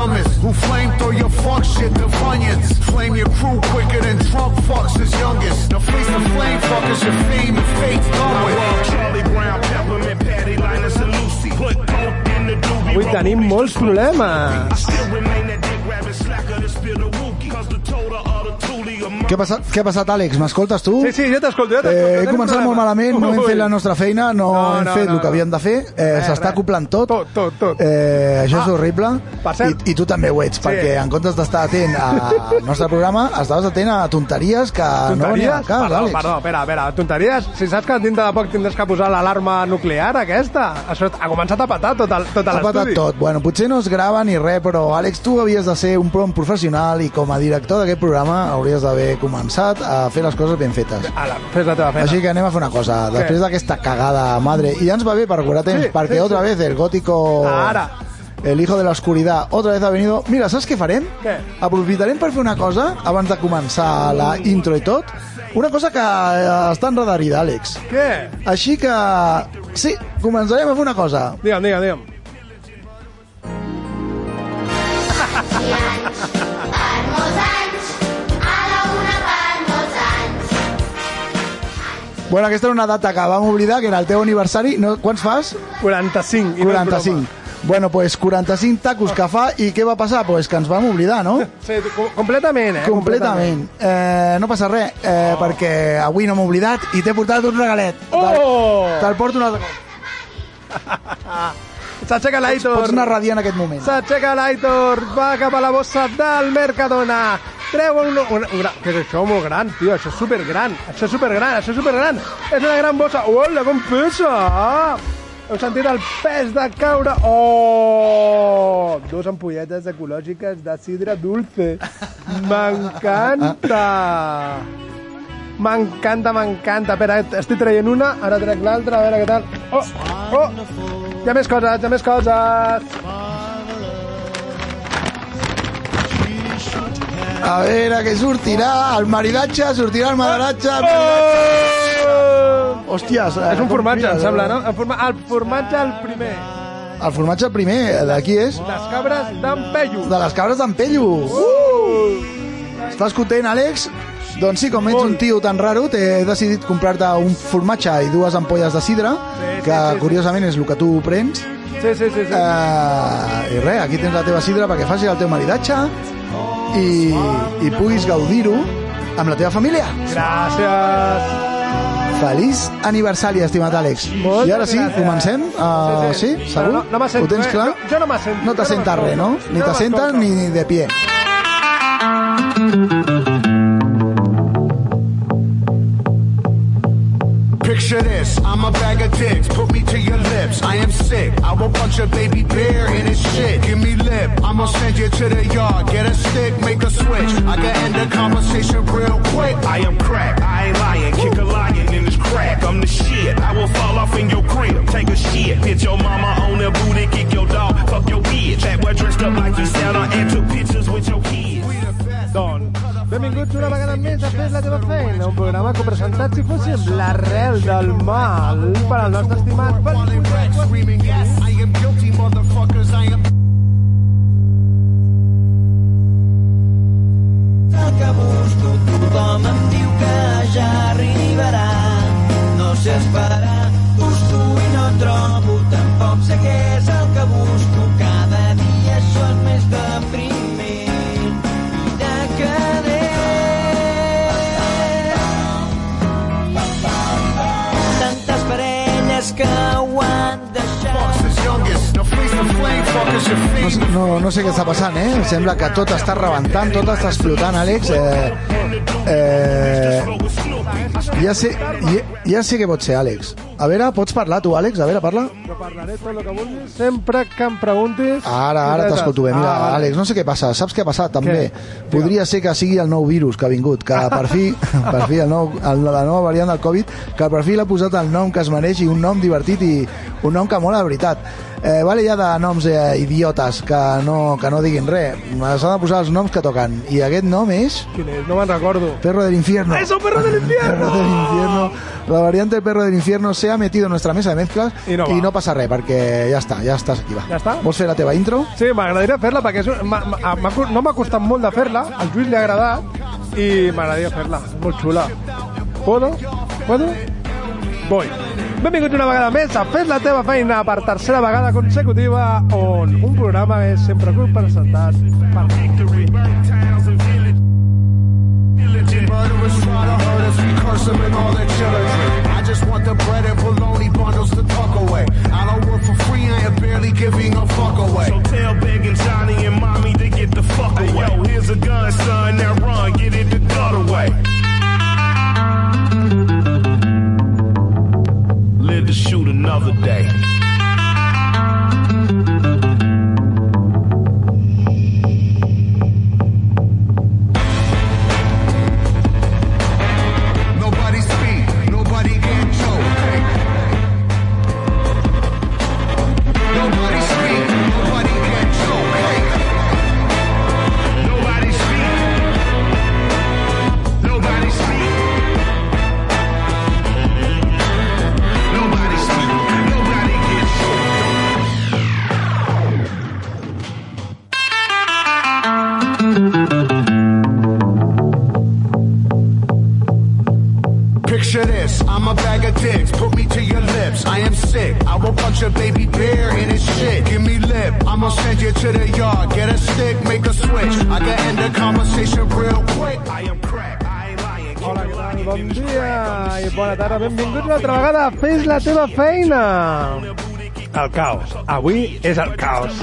dumbest. Who flame through your fuck shit, the funyuns. Flame your crew quicker than Trump fucks his youngest. Now face the flame fuckers, your fame and fate's done with. Charlie Brown, Peppermint, Patty, Linus and Lucy. Put coke in the doobie. Avui tenim molts problemes. Still remain that dick rabbit slacker that spill the wookie. Cause the total of the Què ha passat, què ha passat Àlex? M'escoltes tu? Sí, sí, jo t'escolto, jo t'escolto. Eh, he començat molt malament, no hem fet la nostra feina, no, No, hem no, fet no, el que no. havíem de fer, eh, Res, s'està acoplant tot. Tot, tot, tot. Eh, això és Ah, horrible per cert- I, i tu també ho ets, perquè en comptes d'estar atent al nostre programa estaves atent a tonteries que no Tonteries? venia a cas, perdó, Àlex. perdó, espera, espera, tonteries? Si saps que dintre de poc tindràs que posar l'alarma nuclear, aquesta? Això ha començat a patar tot, el, tot Ha patat l'estudi. tot. Bueno, potser no es grava ni res, però Àlex, tu havies de ser un bon professional i com a director d'aquest programa hauries d'haver començat a fer les coses ben fetes. Ala, fes la teva feina. Així que anem a fer una cosa. Després d'aquesta cagada madre, i ja ens va bé per curar temps, Sí, perquè sí, otra sí. vez el gótico... Ara. El hijo de la oscuridad otra vez ha venido. Mira, saps què farem? Què? Aprofitarem per fer una cosa, abans de començar la intro i tot, una cosa que eh, està enredarida, Àlex. Què? Així que... Sí, començarem a fer una cosa. Digue'm, digue'm, digue'm. Bueno, aquesta era una data que vam oblidar, que era el teu aniversari. No, quants fas? 45. i no és 45. broma. Bueno, pues 45 tacos que fa i què va passar? Pues que ens vam oblidar, no? Sí, co- completament, eh? Completament. Eh, no passa res, eh, perquè avui no m'he oblidat i t'he portat un regalet. Oh! Te'l porto un altre cop. S'aixeca l'Aitor. Pots anar radiant en aquest moment. S'aixeca l'Aitor, va cap a la bossa del Mercadona. Treu un, un, un gran... Què és això? Molt gran, tio. Això és supergran. Això és supergran, això és supergran. És una gran bossa. Hola, com pesa! Heu sentit el pes de caure? Oh! Dos ampolletes ecològiques de sidra dulce. M'encanta! M'encanta, m'encanta. Espera, estic traient una, ara trec l'altra, a veure què tal. Oh! Oh! Hi ha més coses, hi ha més coses! A veure què sortirà. El maridatge, sortirà el maridatge. Oh! Hòsties. eh, És un formatge, em sembla, eh? no? El, forma, el formatge el primer. El formatge el primer, de qui és? Les cabres d'en Pello. De les cabres d'en Pello. Uh! Estàs content, Àlex? Doncs sí, com ets un tio tan raro, t'he decidit comprar-te un formatge i dues ampolles de sidra, sí, que sí, sí. curiosament és el que tu prens. Sí, sí, sí. sí. Eh, I res, aquí tens la teva sidra perquè facis el teu maridatge i, i puguis gaudir-ho amb la teva família. Gràcies. Feliç aniversari, estimat Àlex. Moltes I ara sí, gràcies. comencem? Uh, sí, Però segur? No, no m'assento, Ho tens eh? clar? Jo, jo no m'assento. No t'assentes res, no? Ni No t'assentes ni de pie. Picture this, I'm a bag of dicks, put me to your lips. I am sick, I will punch a baby bear in his shit. Give me lip, I'ma send you to the yard. Get a stick, make a switch. I can end the conversation real quick. I am crack, I ain't lying, kick a lion in his crack. I'm the shit, I will fall off in your crib, take a shit. Hit your mama on the booty, kick your dog, fuck your bitch. That boy dressed up like you Santa and took pictures with your kids. Benvinguts una vegada més a Fes la teva feina, un programa que presentat si fóssim l'arrel del mal per al nostre estimat Felip Puig. Screaming, yes, I am guilty, motherfuckers. I am. el que busco tothom em diu que ja arribarà No, no, no sé què està passant, eh? Sembla que tot està rebentant, tot està explotant, Àlex. Eh, eh, ja, sé, ja, ja sé què pot ser, Àlex. A veure, pots parlar tu, Àlex? A veure, parla. Jo parlaré tot el que vulguis, sempre que em preguntis... Ara, ara t'escolto bé. Mira, Ah. Àlex, no sé què passa. Saps què ha passat, també? Què? Podria ser que sigui el nou virus que ha vingut, que per fi, per fi el nou, el, la nova variant del Covid, que per fi l'ha posat el nom que es mereix i un nom divertit i un nom que mola de veritat. Eh, vale ja de noms eh, idiotes que no, que no diguin res. S'han de posar els noms que toquen. I aquest nom és... Quin és? No me'n recordo. Perro del infierno. ¡Eso, perro del infierno! Perro del infierno. La variante perro del infierno se ha metido en nuestra mesa de mezclas I no va. i no passa res, perquè ja està, ja estàs aquí, va. Ja està? Vols fer la teva intro? Sí, m'agradaria fer-la perquè és, un- m'ha- m'ha- m'ha co- no m'ha costat molt de fer-la, al Lluís li ha agradat i m'agradaria fer-la, és molt xula. Puedo? Puedo? Voy. Benvinguts una vegada més a Fes la teva feina per tercera vegada consecutiva on un programa és sempre presentat per Murderers try to hurt us, we curse them and all their children. I just want the bread and bologna bundles to tuck away. I don't work for free, I am barely giving a fuck away. So tell Big and Johnny and Mommy to get the fuck away. Yo, here's a gun, son. Now run, get it the gut away. Live to shoot another day. Feina. El caos. Avui és el caos.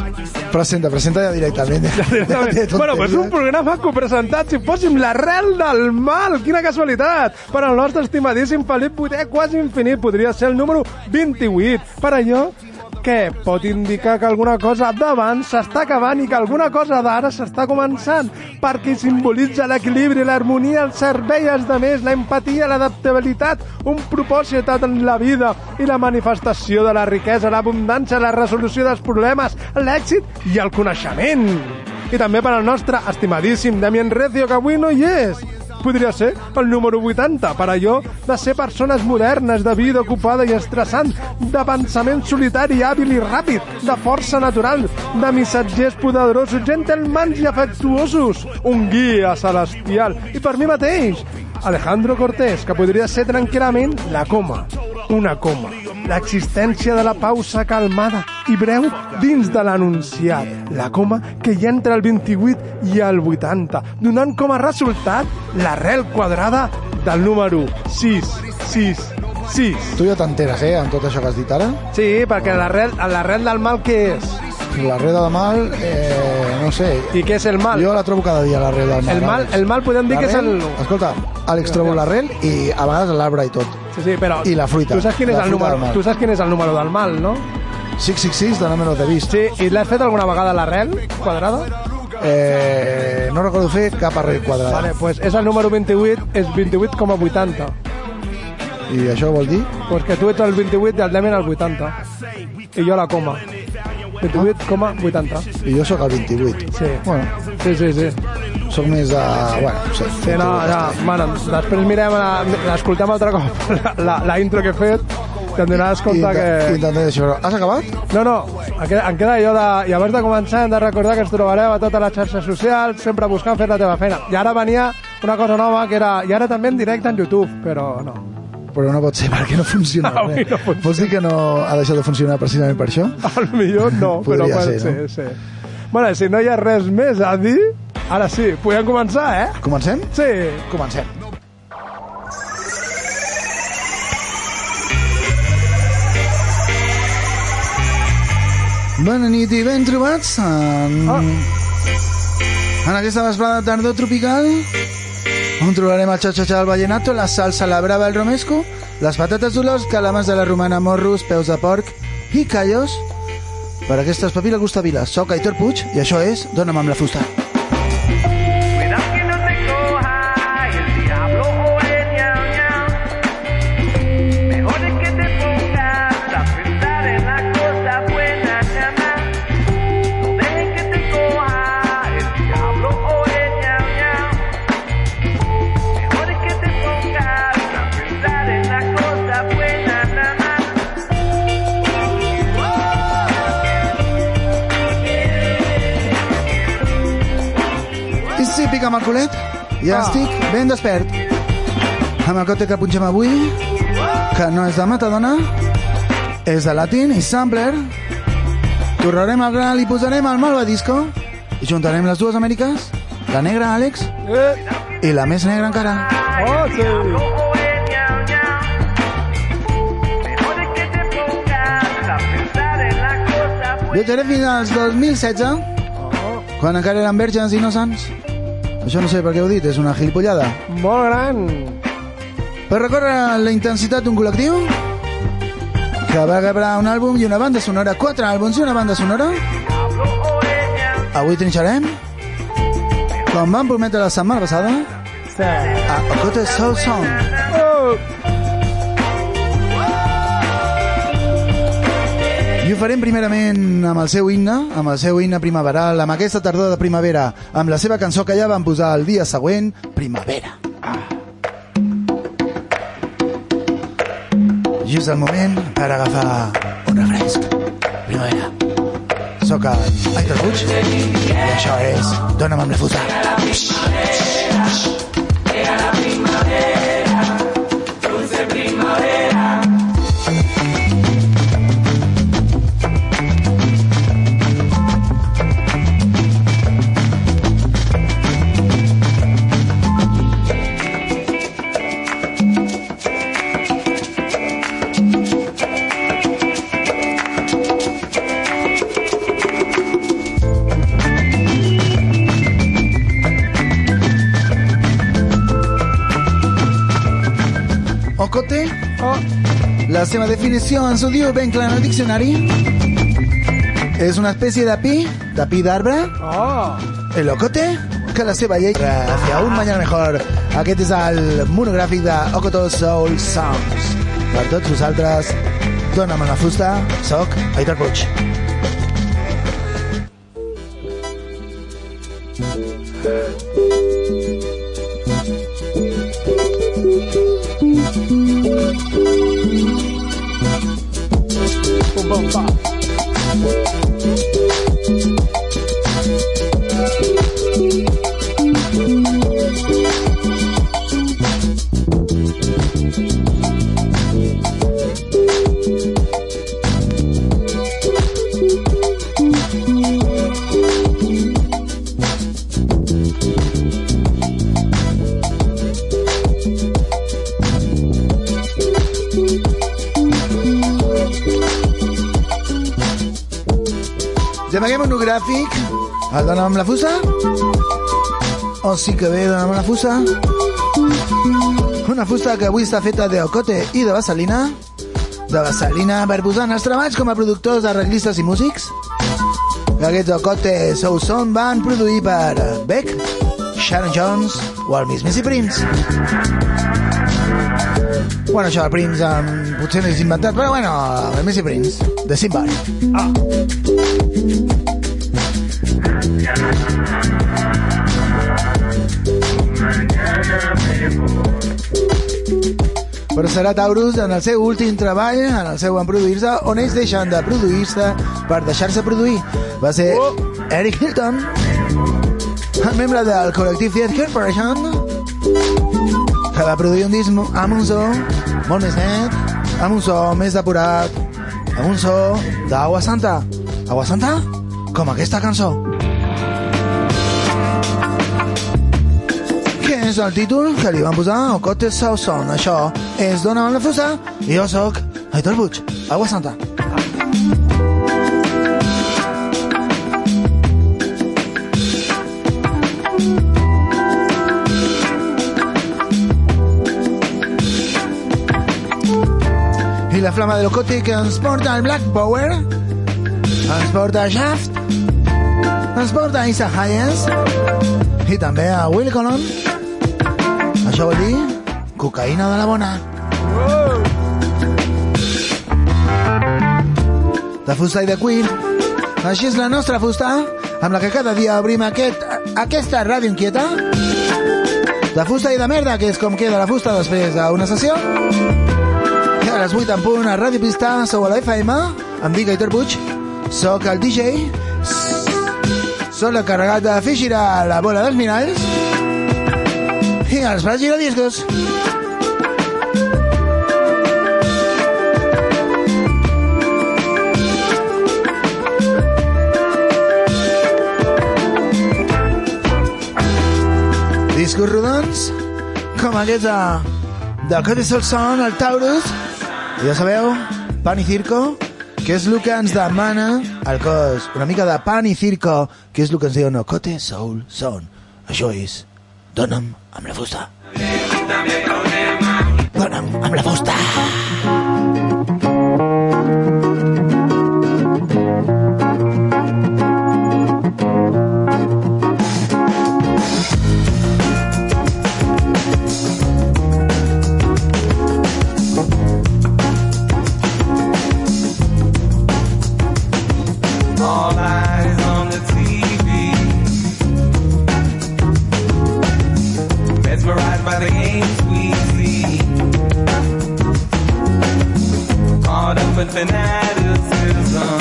Presenta, presenta ja directament. bueno, pues un programa copresentat si fóssim l'arrel del mal. Quina casualitat! Per al nostre estimadíssim Felip Vuitè, quasi infinit, podria ser el número 28. Per allò que pot indicar que alguna cosa d'abans s'està acabant i que alguna cosa d'ara s'està començant, perquè simbolitza l'equilibri, l'harmonia, el servei als demés, la empatia, l'adaptabilitat, un propòsit en la vida i la manifestació de la riquesa, l'abundància, la resolució dels problemes, l'èxit i el coneixement. I també per al nostre estimadíssim Damien Recio, que avui no hi és. Podria ser el número 80, per allò de ser persones modernes, de vida ocupada i estressant, de pensament solitari, hàbil i ràpid, de força natural, de missatgers poderosos, gentlemans i afectuosos, un guia celestial. I per mi mateix, Alejandro Cortés, que podria ser tranquil·lament la coma, una coma, l'existència de la pausa calmada i breu dins de l'anunciat, la coma que hi ha entre el 28 i el 80, donant com a resultat l'arrel quadrada del número 6, 6, 6. Tu ja t'enteres, eh, amb tot això que has dit ara? Sí, perquè l'arrel l'arrel del mal què és? La reda de mal, eh, no sé. I què és el mal? Jo la trobo cada dia, l'arrel del mal. El mal, el mal podem dir que és el... Escolta, Àlex, trobo l'arrel i a vegades l'arbre i tot. Sí, sí, però... I la fruita. Tu saps quin és el número, tu saps quin és el número del mal, no? 666 de número de vist. Sí, i l'has fet alguna vegada l'arrel quadrada? Eh, no recordo fer cap arrel quadrada. Vale, pues és el número 28, és 28,80. I això vol dir? Pues que tu ets el 28 i el Demian el 80. I jo la coma. 28,80. I jo sóc el 28. Sí. Bueno, Sí, sí, sí. Soc més de... Bueno, no sé. Sí, no, ja, bueno, després mirem, la- l'escoltem altre cop, la, la, intro que he fet, i em donaràs compte que... intentaré això. Has acabat? No, no, em queda, jo de... I abans de començar hem de recordar que ens trobareu a totes les xarxes socials, sempre buscant fer la teva feina. I ara venia una cosa nova, que era... I ara també en directe en YouTube, però no. Però no pot ser perquè no funciona Avui res. no funciona. Vols dir que no ha deixat de funcionar precisament per això? Al millor no, però pot ser, ser, no? sí. Bueno, si no hi ha res més a dir, ara sí, podem començar, eh? Comencem? Sí. Comencem. Bona nit i ben trobats en, Ah. en aquesta vesprada de tardor tropical on trobarem el xa-xa-xa, el vallenato, la salsa, la brava, el romesco, les patates d'olors, calamars de la romana, morros, peus de porc i callos per aquestes papiles gustaviles. Soc Aitor Puig i això és Dóna'm amb la fusta. Cuidado Ja estic ben despert. Amb el cote que punxem avui, que no és de Matadona, és de Latin i Sampler. Torrarem el gra, li posarem el Malva Disco i juntarem les dues Amèriques, la negra Àlex i la més negra encara. oh, sí. Viatjaré fins als 2016, quan encara eren verges i no sants. Això no sé per què ho he dit, és una gilipollada. Molt gran. Per recórrer la intensitat d'un col·lectiu que va gravar un àlbum i una banda sonora, quatre àlbums i una banda sonora, avui trinxarem, com vam prometre la setmana passada, a Okote Soul Song. I ho farem primerament amb el seu himne, amb el seu himne primaveral, amb aquesta tardor de primavera, amb la seva cançó que ja van posar el dia següent, Primavera. I és el moment per agafar un refresc. Primavera. Soc en Aitor Puig i això és Dóna'm amb la fusta. Ocote, seva definició ens ho diu ben clar en el diccionari. És una espècie de pi, de pi d'arbre, oh. el ocote, que la seva llei hacia un mañana mejor. Aquest és el monogràfic de Okoto Soul Sounds. Per tots vosaltres, dona'm la fusta, soc Aitor Puig. La fusta? O sí que dona amb la fusta? Una fusta que avui està feta d'ocote i de vaselina. De vaselina per posar en els treballs com a productors, arreglistes i músics. Aquests ocote Soul Sound van produir per Beck, Sharon Jones o el mismíssim Prince. Bueno, això del Prince um, potser no és inventat, però bueno, el Messi Prince, de Simbar. Però serà Taurus en el seu últim treball, en el seu en produir-se, on ells deixen de produir-se per deixar-se produir. Va ser Eric Hilton, el membre del col·lectiu Theatre Corporation, que va produir un disc amb un so molt més net, amb un so més depurat, amb un so d'Agua Santa. Agua Santa? Com aquesta cançó. És el títol que li van posar al Cote Sauson? Això és Dona amb la fusta i jo sóc Aitor Puig. Agua Santa. I la flama de l'Ocote que ens porta al Black Power, ens porta a Shaft, ens porta a Isa Hayes i també a Will Colon. Això vol dir cocaïna de la bona. De fusta i de cuir. Així és la nostra fusta, amb la que cada dia obrim aquest, aquesta ràdio inquieta. De fusta i de merda, que és com queda la fusta després d'una sessió. I a les 8 en punt a Ràdio Pista, sou a la FM, em dic Aitor Puig, sóc el DJ, sóc l'encarregat de fer girar la bola dels miralls i els braç giradiscos. Discos rodons, com aquests de, del Cotes del Son, el Taurus, i ja sabeu, pan i circo, que és el que ens demana el cos, una mica de pan i circo, que és el que ens diu no, Cote Soul Son. Això és, dona'm amb la fusta. Dona'm amb la fusta. In fanaticism.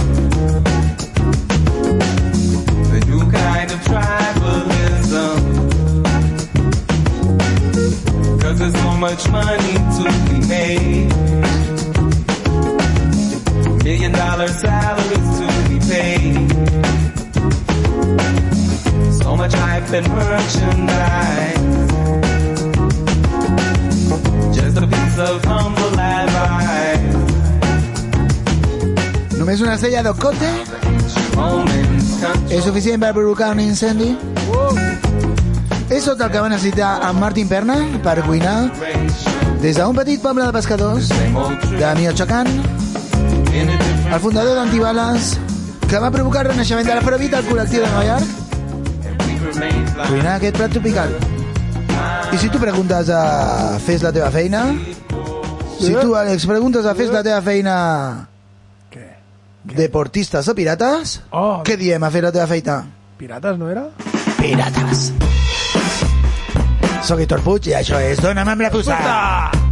The new kind of tribalism. Cause there's so much money to be made. Million dollar salaries to be paid. So much hype and merchandise. Només una estrella d'Ocote és suficient per provocar un incendi? És tot el que va necessitar en Martin Perna per cuinar des d'un petit poble de pescadors de Michoacán, el fundador d'Antibales, que va provocar el renaixement de l'Afrobeat al col·lectiu de Nova York, cuinar aquest plat tropical. I si tu preguntes a fes la teva feina, si tu, Àlex, preguntes a fes la teva feina Què? Deportistes o pirates, Oh, què diem a fer la teva feina? pirates, no era? Pirates. Soc Hitor Puig i això és Dóna'm amb la fusta. I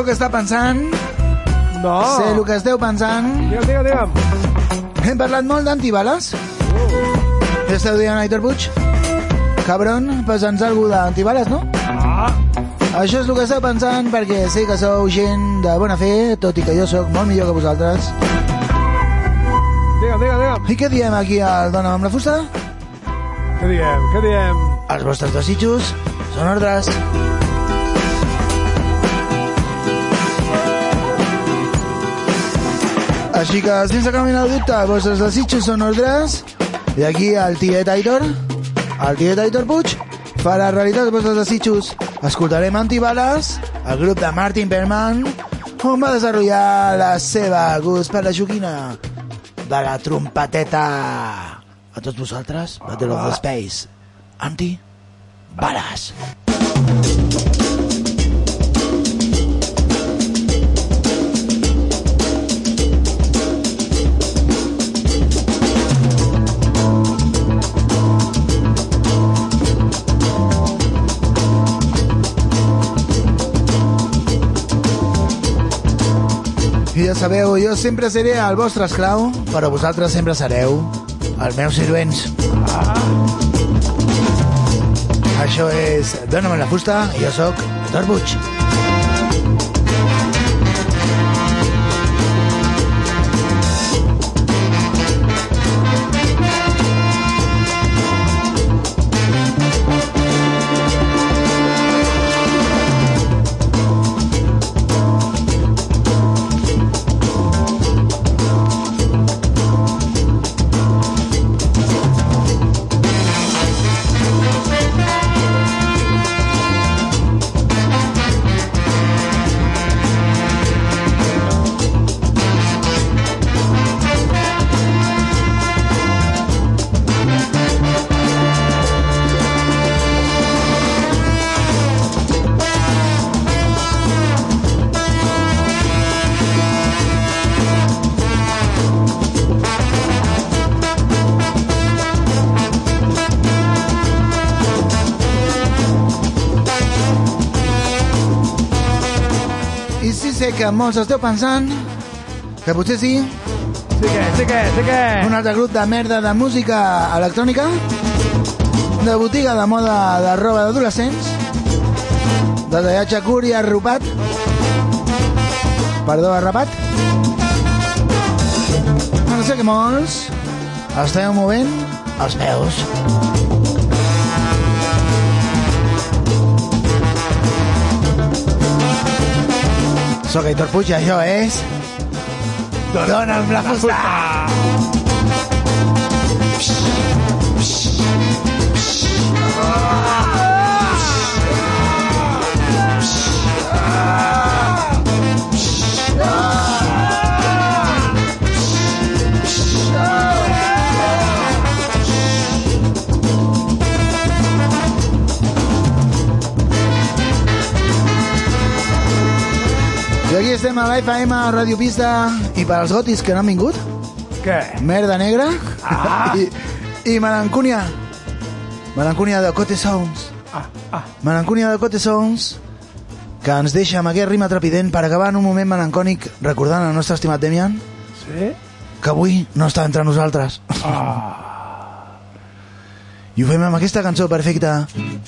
sabeu què està pensant? No. Sé el que esteu pensant. Digue'm, digue'm, digue'm. Hem parlat molt d'antibales. Què esteu dient, Aitor Puig? Cabron, pesa'ns algú d'antibales, no? Ah, Això és el que esteu pensant perquè sé que sou gent de bona fe, tot i que jo sóc molt millor que vosaltres. digue'm, digue'm, digue'm. I què diem aquí al Dona amb la fusta? Què diem, què diem? Els vostres desitjos són ordres. Així que, sense cap mena de dubte, els vostres desitjos són ordres. I aquí el tiet Aitor el tiet Aitor Puig farà realitat els vostres desitjos. Escoltarem Antibales, el grup de Martin Perman, on va desenvolupar la seva gust per la joguina de la trompeteta. A tots vosaltres, Battle of the Space. Anti, balas. Ja sabeu, jo sempre seré el vostre esclau, però vosaltres sempre sereu els meus sirvents. Això és Dóna'm la fusta jo sóc Tor Puig. Que molts esteu pensant? Que potser sí? Sí que, sí que, sí que. un altre grup de merda de música electrònica? De botiga de moda de roba d'adolescents? De tallatge curt i arropat perdó, arrapat? No sé que molts. Esteu movent els peus Soc Aitor Puig i això és... Dóna'm la a l'FM, a Radio Pista, i per als gotis que no han vingut, Què? Merda Negra ah. i, i Melancúnia. Melancúnia de Cote Sounds. Ah, ah. Melancúnia de Cote Sounds que ens deixa amb aquest rima trepident per acabar en un moment melancònic recordant el nostre estimat Demian Sí? que avui no està entre nosaltres. Ah. I ho fem amb aquesta cançó perfecta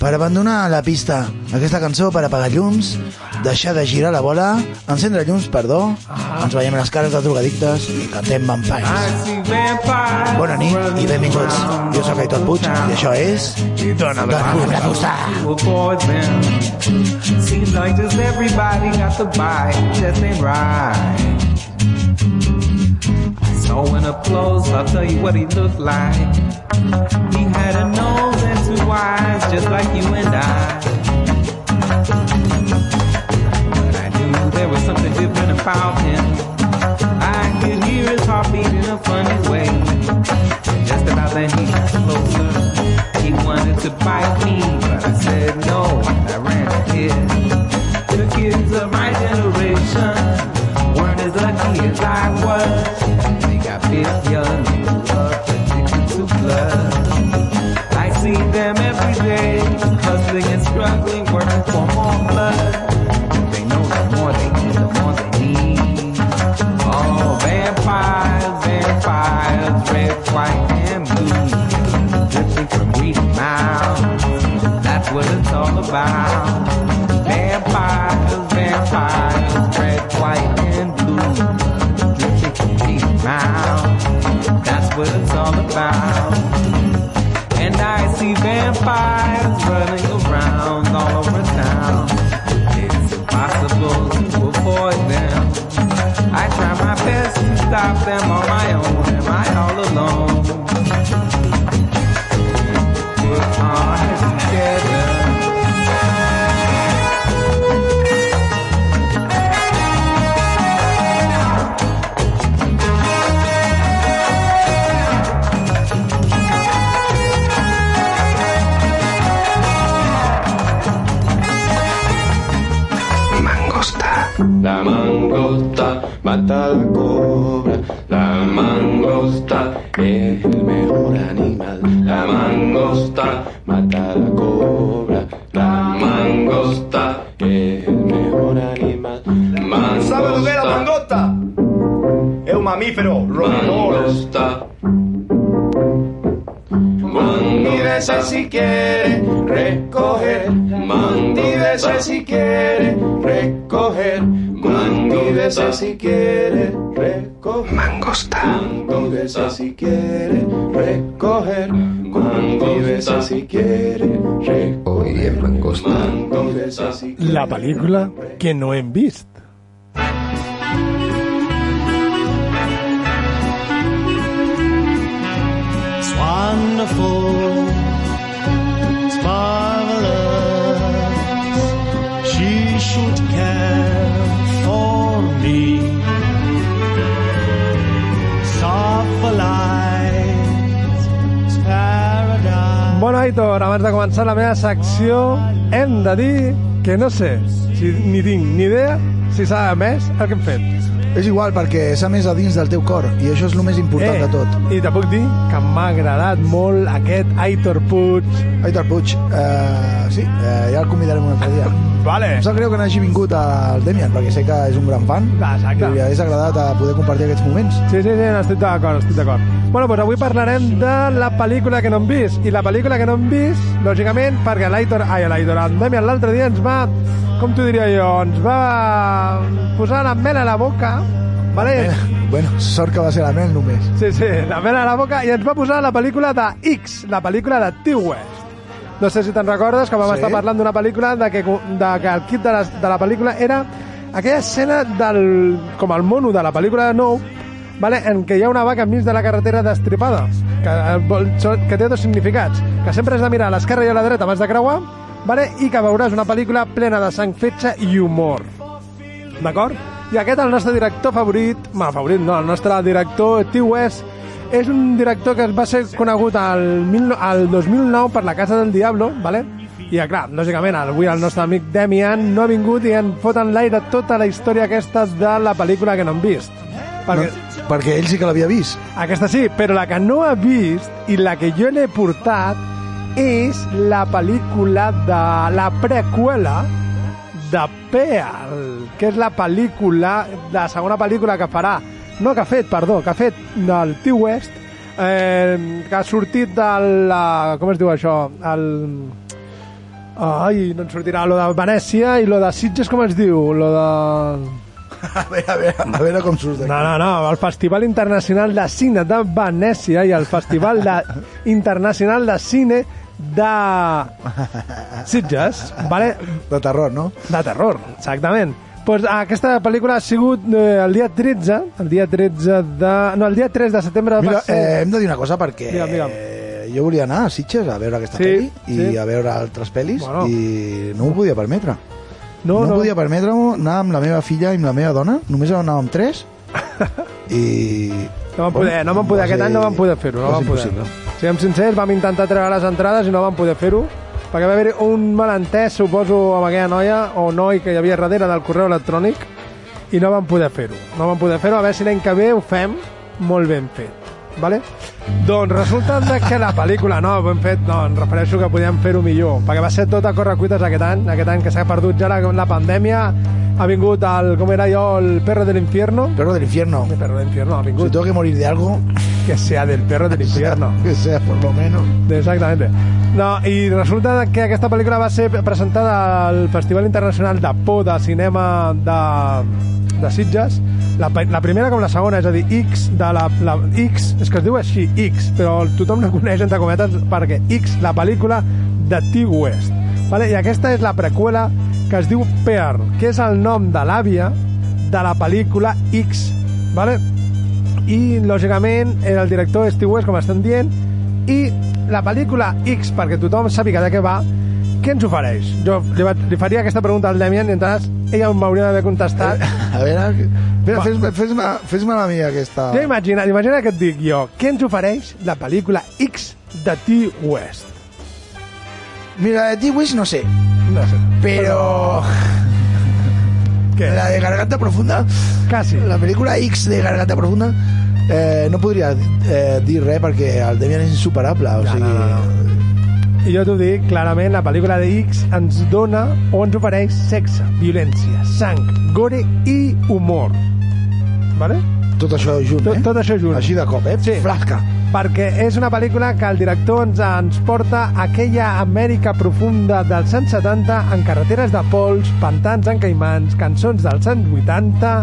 per abandonar la pista. Aquesta cançó per apagar llums, deixar de girar la bola, encendre llums, perdó, ens veiem les cares de drogadictes i cantem vampires. Bona nit i benvinguts. Jo sóc Aitor Puig i això és... Dóna'm la fusta. Seems like just everybody got the bite, just ain't right. When up close, I'll tell you what he looked like. He had a nose and two eyes, just like you and I. But I knew there was something different about him. I could hear his heartbeat in a funny way. And just about then he got closer. He wanted to bite me, but I said no, I ran ahead. The kids of my generation weren't as lucky as I was. They got bit young and love addicted to blood. I see them every day, hustling and struggling, working for more blood. They know the more they need, the more they need. Oh, vampires, vampires, red, white, and blue, dripping from greedy mouths. That's what it's all about. have La mangosta mata al mangosta es el mejor animal. La mangosta mata a la cobra. La mangosta es el mejor animal. ¿Sabe lo que es la mangosta? Es un mamífero roedor. Mangosta. Mantívese si quiere recoger. Mantívese si quiere recoger. Mantívese si quiere La pel·lícula que no hem vist. It's wonderful. It's marvelous. She should care for me. Soft for light. It's paradise. Bueno, Aitor, abans de començar la meva secció, hem de dir que no sé si ni tinc ni idea si s'ha emès el que hem fet. És igual, perquè s'ha més a dins del teu cor, i això és el més important de tot. I te puc dir que m'ha agradat molt aquest Aitor Puig. Aitor Puig, eh, sí, eh, ja el convidarem un altre dia. Vale. Em sap greu que no hagi vingut al Demian, perquè sé que és un gran fan. Exacte. I li hagués agradat a poder compartir aquests moments. Sí, sí, sí, estic d'acord, estic d'acord. Bueno, doncs avui parlarem de la pel·lícula que no hem vist. I la pel·lícula que no hem vist, lògicament, perquè l'Aitor... Ai, l'Aitor, en Demian l'altre dia ens va... Com t'ho diria jo? Ens va posar la mel a la boca, vale? Bueno, sort que va ser la mel només. Sí, sí, la mel a la boca i ens va posar la pel·lícula de X, la pel·lícula de T-West. No sé si te'n recordes que vam Sí. estar parlant d'una pel·lícula de que, de que el kit de la, de la pel·lícula era aquella escena del, com el mono de la pel·lícula de Nou, vale, en què hi ha una vaca enmig de la carretera destripada, que, eh, que té dos significats, que sempre has de mirar a l'esquerra i a la dreta abans de creuar, vale, i que veuràs una pel·lícula plena de sang fetge i humor. D'acord? I aquest, el nostre director favorit, bueno, favorit no, el nostre director, T. West, és un director que va ser conegut al, al 2009 per La Casa del Diablo, ¿vale? i clar, lògicament, avui el nostre amic Demian no ha vingut i en foten l'aire tota la història aquesta de la pel·lícula que no hem vist. Perquè, No, perquè ell sí que l'havia vist. aquesta sí, però la que no ha vist i la que jo l'he portat és la pel·lícula de la preqüela de Pearl, que és la pel·lícula, la segona pel·lícula que farà, no que ha fet, perdó, que ha fet del T-West, eh, que ha sortit de la... com es diu això? El... Ai, no ens sortirà lo de Venècia i lo de Sitges, com es diu? Lo de... A veure, a veure, a veure com surt d'aquí. No, no, no, el Festival Internacional de Cine de Venècia i el Festival de... Internacional de Cine de Sitges, vale? De terror, no? De terror, exactament. Pues aquesta pel·lícula ha sigut eh, el dia 13, el dia 13 de... No, el dia 3 de setembre Mira, va ser... eh, hem de dir una cosa perquè Digue'm, digue'm. eh, jo volia anar a Sitges a veure aquesta Sí, pel·li i sí. a veure altres pel·lis Bueno. i no m'ho podia permetre. No, no, no. podia permetre-m'ho anar amb la meva filla i amb la meva dona, només anàvem tres i... No vam poder, no vam poder, va aquest ser- any no vam poder fer-ho, no va vam poder. impossible. Siguem sincers, vam intentar treure les entrades i no vam poder fer-ho, perquè va haver un malentès, suposo, amb aquella noia o noi que hi havia darrere del correu electrònic i no vam poder fer-ho. No vam poder fer-ho, a veure si l'any que ve ho fem molt ben fet. Vale? Doncs resulta que la pel·lícula, no, ben fet, no, em refereixo que podíem fer-ho millor, perquè va ser tot a correcuites aquest any, aquest any que s'ha perdut ja la, la pandèmia, ha vingut el, com era jo, el perro del infierno. Perro del infierno. El perro del infierno ha vingut. Si tengo que morir de algo, que sea del perro del infierno. que sea por lo menos. Exactamente. No, i resulta que aquesta pel·lícula va ser presentada al Festival Internacional de Por de Cinema de, de Sitges, la, la primera com la segona, és a dir, X de la, la X, és que es diu així, X, però tothom la coneix entre cometes perquè X, la pel·lícula de T-West. Vale? I aquesta és la preqüela que es diu Pearl, que és el nom de l'àvia de la pel·lícula X. Vale? i lògicament el director és Steve West com estem dient i la pel·lícula X perquè tothom sàpiga de què va què ens ofereix? Jo li, li faria aquesta pregunta al Demian i entonces ella m'hauria d'haver contestat A veure, espera, fes-me fes fes la mia aquesta... jo imagina, imagina que et dic jo què ens ofereix la pel·lícula X de T. West? Mira, de T-Wish no sé, no sé però... ¿Qué? La de Garganta Profunda. Casi. La película X de Garganta Profunda eh, no podria eh, dir res perquè el Demian és insuperable. O Ja, sigui, no, no, I jo t'ho dic, clarament, la pel·lícula de X ens dona o ens ofereix sexe, violència, sang, gore i humor. Vale? Tot això junt, tot, eh? Tot això junt. Així de cop, eh? Sí. Flasca. Perquè és una pel·lícula que el director ens, ens porta a aquella Amèrica profunda dels anys 70 en carreteres de pols, pantans encaimants, cançons dels anys 80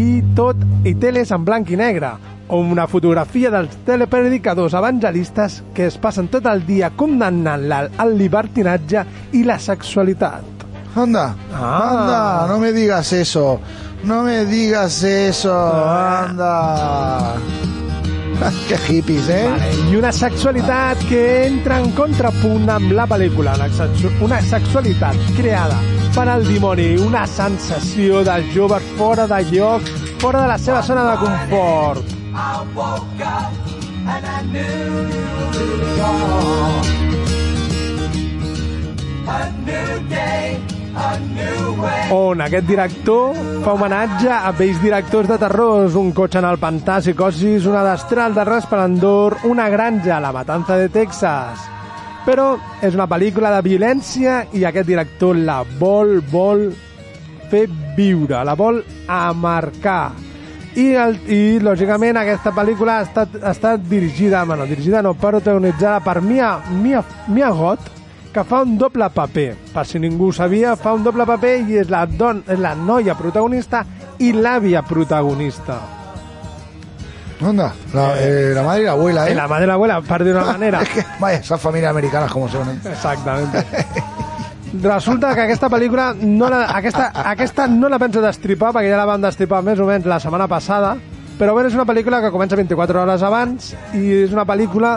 i tot i teles en blanc i negre o una fotografia dels telepredicadors evangelistes que es passen tot el dia condemnant el libertinatge i la sexualitat. Anda, Ah. anda, no me digas eso. No me digas eso. Anda. Qué hippies, eh? Vale, I una sexualitat que entra en contrapunt amb la pel·lícula. Una sexualitat creada per al dimoni, una sensació de joves fora de lloc, fora de la seva zona de confort. A new day, a new way. on aquest director fa homenatge a vells directors de terrors, un cotxe en el pantà, psicosis, una destral de resplendor, una granja, la matança de Texas. Però és una pel·lícula de violència i aquest director la vol, vol fer viure, la vol amarcar. I, el, i lògicament, aquesta pel·lícula ha estat, ha estat dirigida, bueno, dirigida no, protagonitzada per Mia, Mia, Mia Goth, que fa un doble paper. Per si ningú ho sabia, fa un doble paper i és la, don, és la noia protagonista i l'àvia protagonista. Onda, la, eh, la madre y la abuela, ¿eh? Eh, la madre y la abuela, per dir una manera. Es que, vaya, esas familias americanas como son, ¿eh? Exactament. Resulta que aquesta pel·lícula no la, aquesta, aquesta no la penso destripar perquè ja la vam destripar més o menys la setmana passada però bé, és una pel·lícula que comença 24 hores abans i és una pel·lícula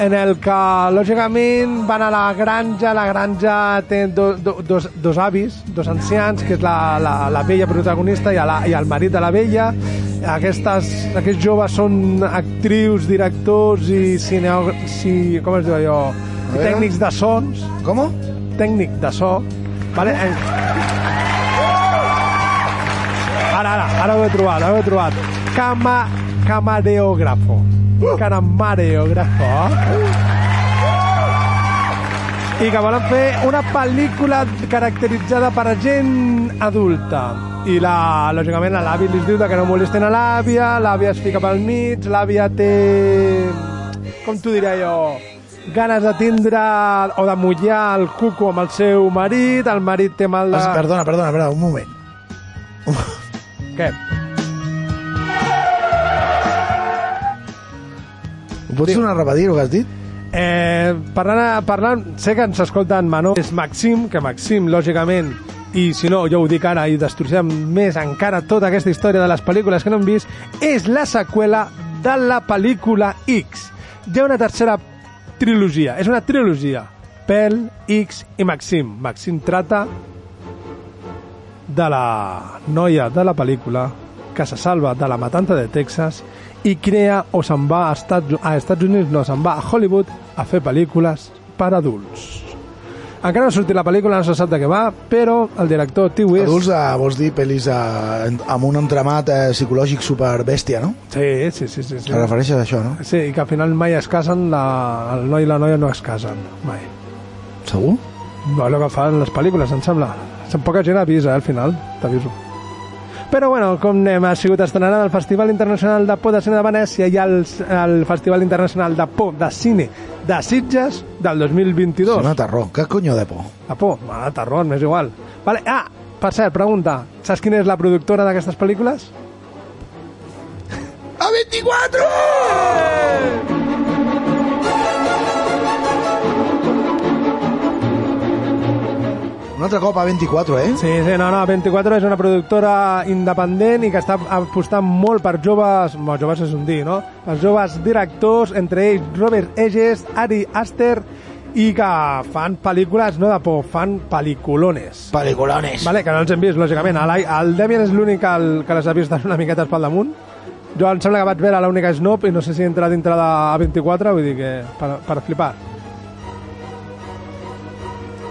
en el que lògicament van a la granja la granja té do, do, dos, dos avis, dos ancians que és la, la, la vella protagonista i, a la, i el marit de la vella. Aquestes, aquests joves són actrius, directors i cineo, si, com es diu allò? Tècnics de sons. Com? Tècnic de so vale? Eh, ara, ara, ara ho he trobat, ara ho he trobat. Cama, camareògrafo camareògrafo i que volen fer una pel·lícula caracteritzada per a gent adulta. I la, lògicament a l'avi li diu que no molesten a l'àvia l'àvia es fica pel mig l'àvia té com t'ho diré jo ganes de tindre o de mullar el cuco amb el seu marit el marit té mal de... Ah, Perdona, perdona, perdona, un moment. Què? Ho pots tornar a repetir, el que has dit? Eh, parlant, parlant, sé que ens escolten Manó, és Maxim, que Maxim, lògicament, i si no, jo ho dic ara i destrossem més encara tota aquesta història de les pel·lícules que no hem vist, és la seqüela de la pel·lícula X. Hi ha una tercera trilogia, és una trilogia. Pel, X i Maxim. Maxim trata de la noia de la pel·lícula que se salva de la matança de Texas i crea o se'n va a Estats, a Estats Units, no, se'n va a Hollywood a fer pel·lícules per adults. Encara no ha sortit la pel·lícula, no se sap de què va, però el director T. West... Adults, eh, vols dir pel·lis eh, amb un entramat eh, psicològic super bèstia, no? Sí, sí, sí. sí, sí. Te refereixes a això, no? Sí, i que al final mai es casen, la, el noi i la noia no es casen, mai. Segur? No, és el que fan les pel·lícules, em sembla. Poca gent avisa, eh, al final, t'aviso. Però, bueno, com anem, ha sigut estrenada al Festival Internacional de Por de Cine de Venècia i al, al Festival Internacional de Por de Cine de Sitges del 2022. Sona terror. Què conyo de por? La por? Ah, terror, m'és igual. Vale. Ah, per cert, pregunta. Saps quina és la productora d'aquestes pel·lícules? A24! Un altre cop a 24, eh? Sí, sí, no, no, 24 és una productora independent i que està apostant molt per joves, bueno, joves és un dir, no? Per joves directors, entre ells Robert Eges, Ari Aster, i que fan pel·lícules no de por, fan pel·liculones. Pel·liculones. Vale, que no els hem vist, lògicament. El, el Demian és l'únic que, el, que les ha vist una miqueta pel damunt. Jo em sembla que vaig veure l'única Snoop i no sé si entra dintre de A24, vull dir que per, per flipar.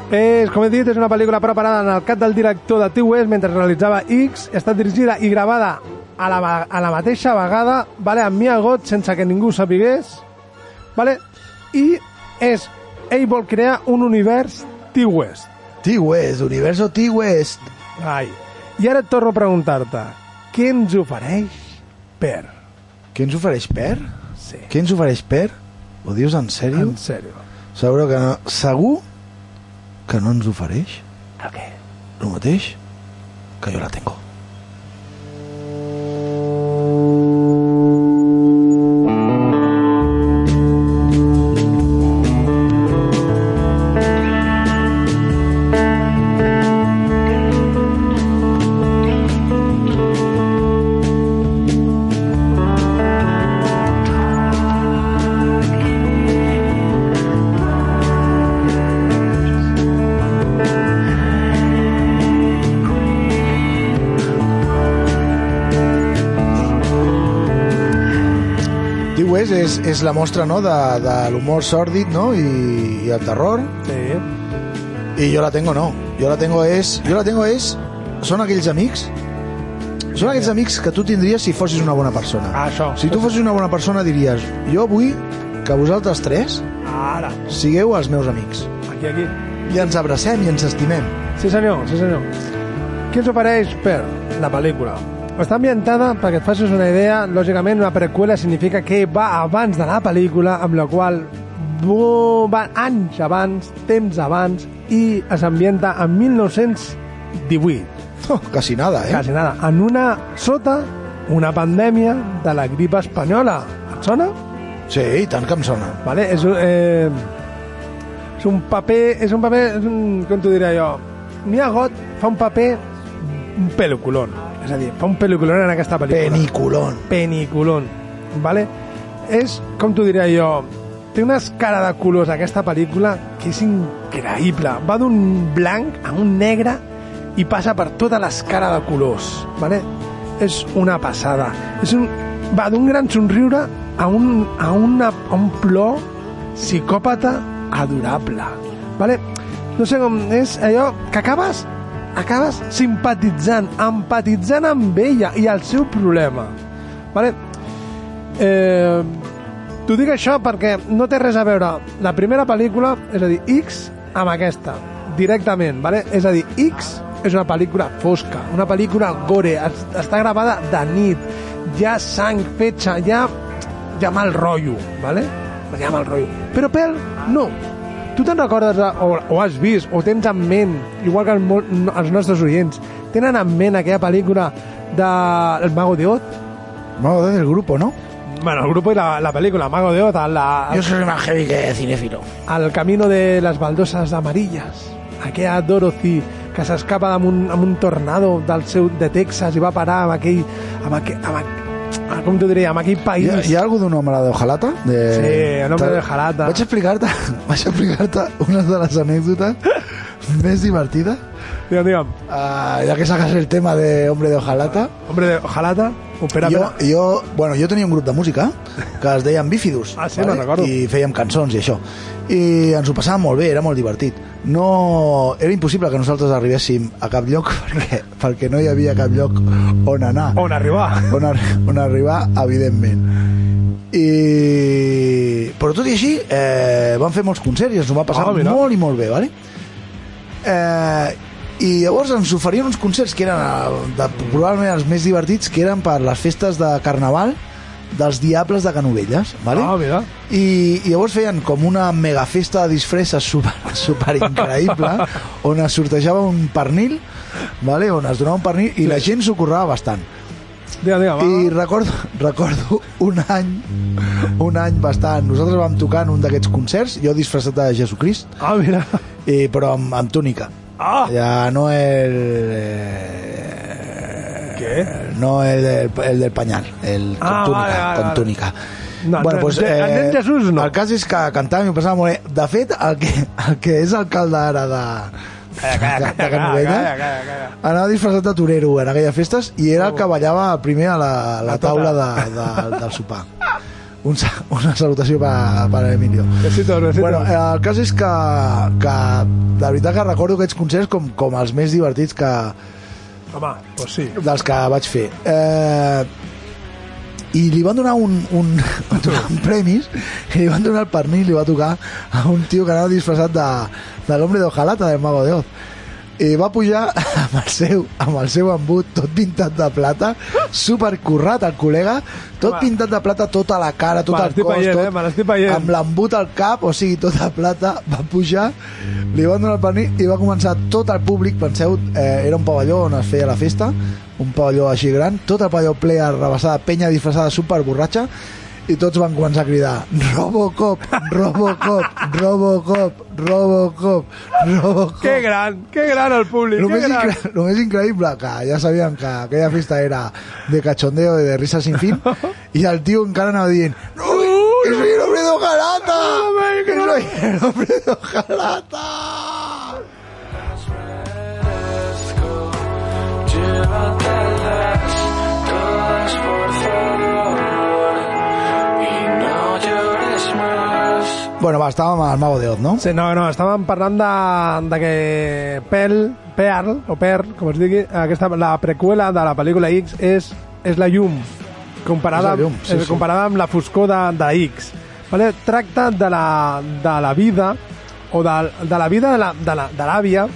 És, com he dit, és una pel·lícula preparada en el cap del director de T-West mentre realitzava X. Està dirigida i gravada a la, a la mateixa vegada, vale, amb Mia Goth, sense que ningú sapigués. Vale? I és, ell vol crear un univers T-West. T-West, universo T-West. Ai. I ara et torno a preguntar-te, què ens ofereix Per? Què ens ofereix Per? Sí. Què ens ofereix Per? Ho dius en sèrio? En sèrio. Segur que no, segur que no ens ofereix El què? el mateix que jo la tengo. És, és la mostra no, de, de l'humor sòrdid no? I, i el terror. Sí. I jo la tengo no. Jo la tengo és... Jo la tengo és... Són aquells amics són aquells amics que tu tindries si fossis una bona persona. Ah, això. Si tu fossis una bona persona diries jo vull que vosaltres tres Ara. sigueu els meus amics. Aquí, aquí. I ens abracem i ens estimem. Sí senyor, sí senyor. Què ens ofereix Per, la pel·lícula? Està ambientada, perquè et facis una idea, lògicament una preqüela significa que va abans de la pel·lícula, amb la qual va anys abans, temps abans, i es ambienta en 1918. Oh, quasi nada, eh? Quasi nada. En una... sota una pandèmia de la grip espanyola. Et sona? Sí, i tant que em sona. Vale? És, eh, és un paper... És un paper... És un, com t'ho diré jo? Mia Got fa un paper un peliculón. És a dir, fa un peliculón en aquesta pel·lícula. Peniculón. Peniculón. Vale? És, com t'ho diré jo, té una escala de colors aquesta pel·lícula que és increïble. Va d'un blanc a un negre i passa per tota l'escala de colors. Vale? És una passada. És un, va d'un gran somriure a un, a, una, a un plor psicòpata adorable. Vale? No sé com és allò que acabes acabes simpatitzant, empatitzant amb ella i el seu problema. Vale? Eh, T'ho dic això perquè no té res a veure la primera pel·lícula, és a dir, X, amb aquesta, directament, vale? És a dir, X és una pel·lícula fosca, una pel·lícula gore, es- està gravada de nit, hi ha sang fetge, hi ha, hi ha mal rotllo, vale? Hi ha mal rotllo. Però Pel, no. Tu te'n recordes, de- o, o has vist, o tens en ment, igual que el, els nostres oients, tenen en ment aquella pel·lícula de El Mago de Oz? Mago de Oz, el grupo, ¿no? Bueno, el grupo y la, la película, Mago de Oz, la, Yo soy más heavy que cinéfilo. al camino de les baldoses amarilles. Aquella Dorothy que s'escapa amb, un, amb un tornado del seu, de Texas i va parar amb aquell... Amb aquell amb, aqu- com t'ho diria? Amb aquell ¿Y, país... y algo de un hombre de hojalata? De... Sí, el hombre de hojalata. Vaig explicar-te vaig explicar-te una de les anècdotes més divertides. Digue'm, digue'm. Uh, ya que sacas el tema de hombre de hojalata. Hombre de hojalata, opera, jo, opera. jo, bueno, jo tenia un grup de música que es deien Bífidus. Ah, sí, me'n recordo. I fèiem cançons i això. I ens ho passàvem molt bé, era molt divertit. No, era impossible que nosaltres arribéssim a cap lloc perquè, perquè no hi havia cap lloc on anar. On arribar. On, ar on arribar, evidentment. I... Però tot i així, eh, vam fer molts concerts i ens ho va passar Ah, mira. molt i molt bé, ¿vale? Eh, I llavors ens oferien uns concerts que eren eh, de, probablement els més divertits, que eren per les festes de Carnaval dels Diables de Canovelles, ¿vale? Ah, mira. I, i llavors feien com una mega festa de disfresses super, super increïble on es sortejava un pernil vale? on es donava un pernil i la gent s'ho currava bastant Digue'm, digue'm, va. i recordo, recordo un any un any bastant nosaltres vam tocar en un d'aquests concerts jo disfressat de Jesucrist Ah, mira. i, però amb, amb túnica Ah! ja no el eh, Què? no el del, el del pañal el con Ah, túnica, vale, vale, con túnica No, bueno, no, pues, el nen Jesús no. el cas és que cantàvem i ho passàvem molt bé de fet el que, el que és alcalde ara de, Calla, calla, calla, anava disfressat de torero en aquelles festes i era el que ballava primer a la, a la tota. taula de, de, del sopar Un, una salutació per, per Emilio. Besitos, besitos. Bueno, eh, el cas és que, que de veritat que recordo aquests concerts com, com els més divertits que, Home, pues sí. dels que vaig fer. Eh, I li van donar un, un, van donar un premis i li van donar el pernil, li va tocar a un tio que anava disfressat de, de l'hombre d'Ojalata, del Mago de Oz. I va pujar amb el seu, amb el seu embut tot pintat de plata, supercurrat el col·lega, tot Va. pintat de plata, tota la cara, tot el cos, veient, tot, eh? Amb l'embut al cap, o sigui, tota plata, va pujar, li van donar el pernil i va començar tot el públic, penseu, eh, era un pavelló on es feia la festa, un pavelló així gran, tot el pavelló ple a penya disfressada super borratxa, i tots van començar a cridar Robocop, Robocop, Robocop, Robocop, Robocop. Que gran, que gran el públic, Lo que gran. incre lo més increïble que ja sabíem que aquella festa era de cachondeo i de risa sin fin i el tio encara anava dient no, que soy el hombre de Ojalata que soy el hombre de Ojalata bueno va, estàvem al Mago de Oz, no? Sí, no, no, estàvem parlant de, de que Pel, Pearl, o Per, com es digui, aquesta, la preqüela de la pel·lícula X és, és la llum, comparada, És la llum, sí, eh, sí. comparada amb la foscor de, de X. Vale? Tracta de la, de la vida, o de, de la vida de la- de la- de l'àvia,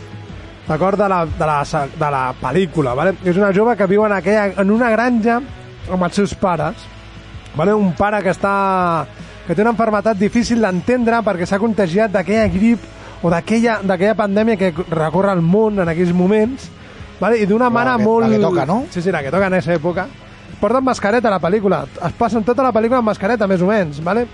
d'acord, de, la, de, la, de la pel·lícula. Vale? És una jove que viu en, aquella, en una granja amb els seus pares, vale? un pare que està que té una enfermetat difícil d'entendre perquè s'ha contagiat d'aquella grip o d'aquella pandèmia que recorre el món en aquells moments vale? i d'una que- molt... la que toca, no? Sí, sí, la que toca en aquesta època. Porten mascareta a la pel·lícula. Es passen tota la pel·lícula amb mascareta, més o menys, vale?